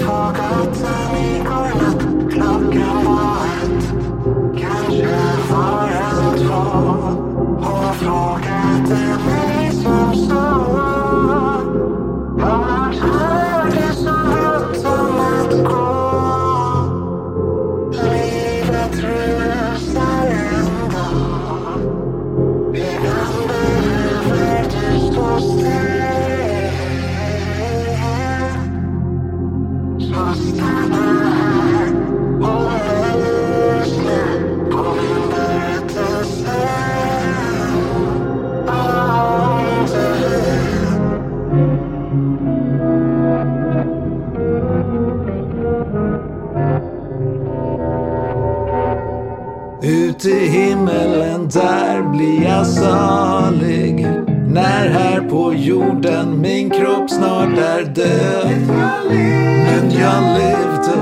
talk forgotten i himmelen, där blir jag salig. När här på jorden min kropp snart är död. Men jag levde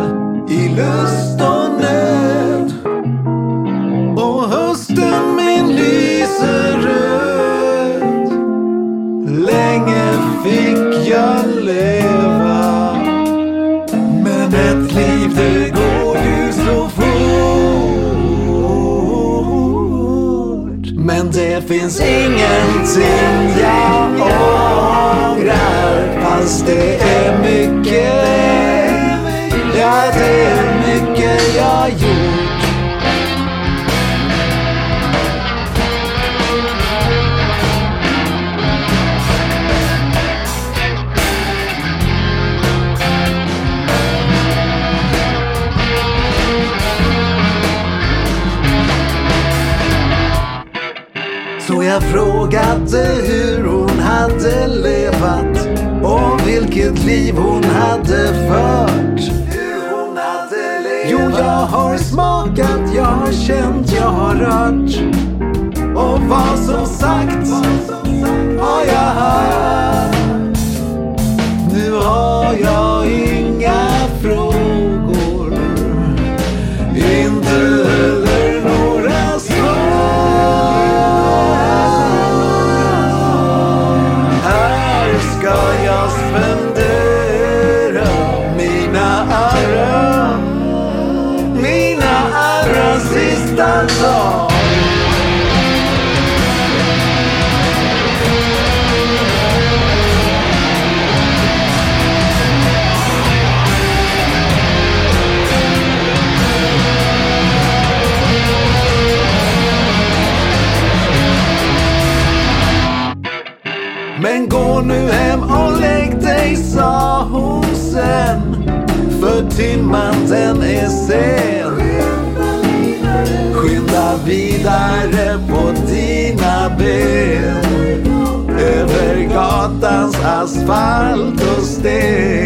det finns ingenting jag ångrar. Fast det är Så jag frågade hur hon hade levat och vilket liv hon hade fört. Hur hon hade levat. Jo, jag har smakat, jag har känt, jag har rört. Och vad som sagt aus 5 Men gå nu hem och lägg dig, sa hon sen. För timman den är sen. Skynda vidare på dina ben. Över gatans asfalt och sten.